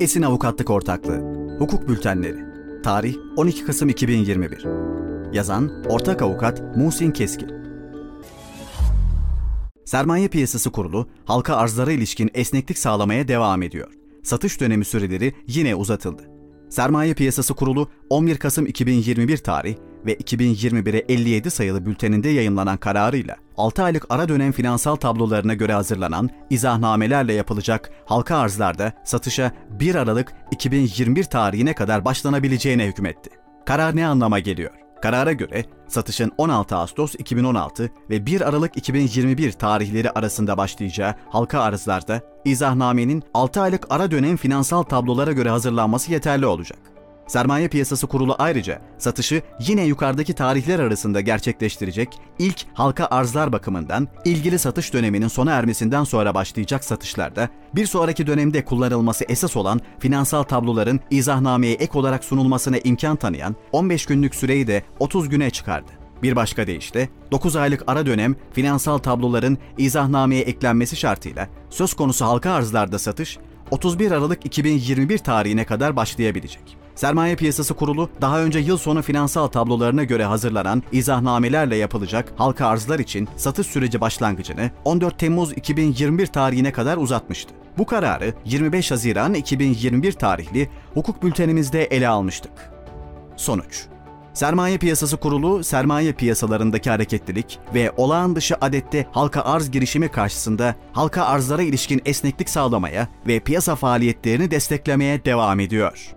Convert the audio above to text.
Esin Avukatlık Ortaklığı Hukuk Bültenleri Tarih 12 Kasım 2021 Yazan Ortak Avukat Muhsin Keskin Sermaye Piyasası Kurulu halka arzlara ilişkin esneklik sağlamaya devam ediyor. Satış dönemi süreleri yine uzatıldı. Sermaye Piyasası Kurulu 11 Kasım 2021 tarih ve 2021'e 57 sayılı bülteninde yayınlanan kararıyla 6 aylık ara dönem finansal tablolarına göre hazırlanan izahnamelerle yapılacak halka arzlarda satışa 1 Aralık 2021 tarihine kadar başlanabileceğine hükmetti. Karar ne anlama geliyor? Karara göre satışın 16 Ağustos 2016 ve 1 Aralık 2021 tarihleri arasında başlayacağı halka arzlarda izahnamenin 6 aylık ara dönem finansal tablolara göre hazırlanması yeterli olacak. Sermaye Piyasası Kurulu ayrıca satışı yine yukarıdaki tarihler arasında gerçekleştirecek ilk halka arzlar bakımından ilgili satış döneminin sona ermesinden sonra başlayacak satışlarda bir sonraki dönemde kullanılması esas olan finansal tabloların izahnameye ek olarak sunulmasına imkan tanıyan 15 günlük süreyi de 30 güne çıkardı. Bir başka deyişle 9 aylık ara dönem finansal tabloların izahnameye eklenmesi şartıyla söz konusu halka arzlarda satış 31 Aralık 2021 tarihine kadar başlayabilecek. Sermaye Piyasası Kurulu daha önce yıl sonu finansal tablolarına göre hazırlanan izahnamelerle yapılacak halka arzlar için satış süreci başlangıcını 14 Temmuz 2021 tarihine kadar uzatmıştı. Bu kararı 25 Haziran 2021 tarihli hukuk bültenimizde ele almıştık. Sonuç Sermaye Piyasası Kurulu, sermaye piyasalarındaki hareketlilik ve olağan dışı adette halka arz girişimi karşısında halka arzlara ilişkin esneklik sağlamaya ve piyasa faaliyetlerini desteklemeye devam ediyor.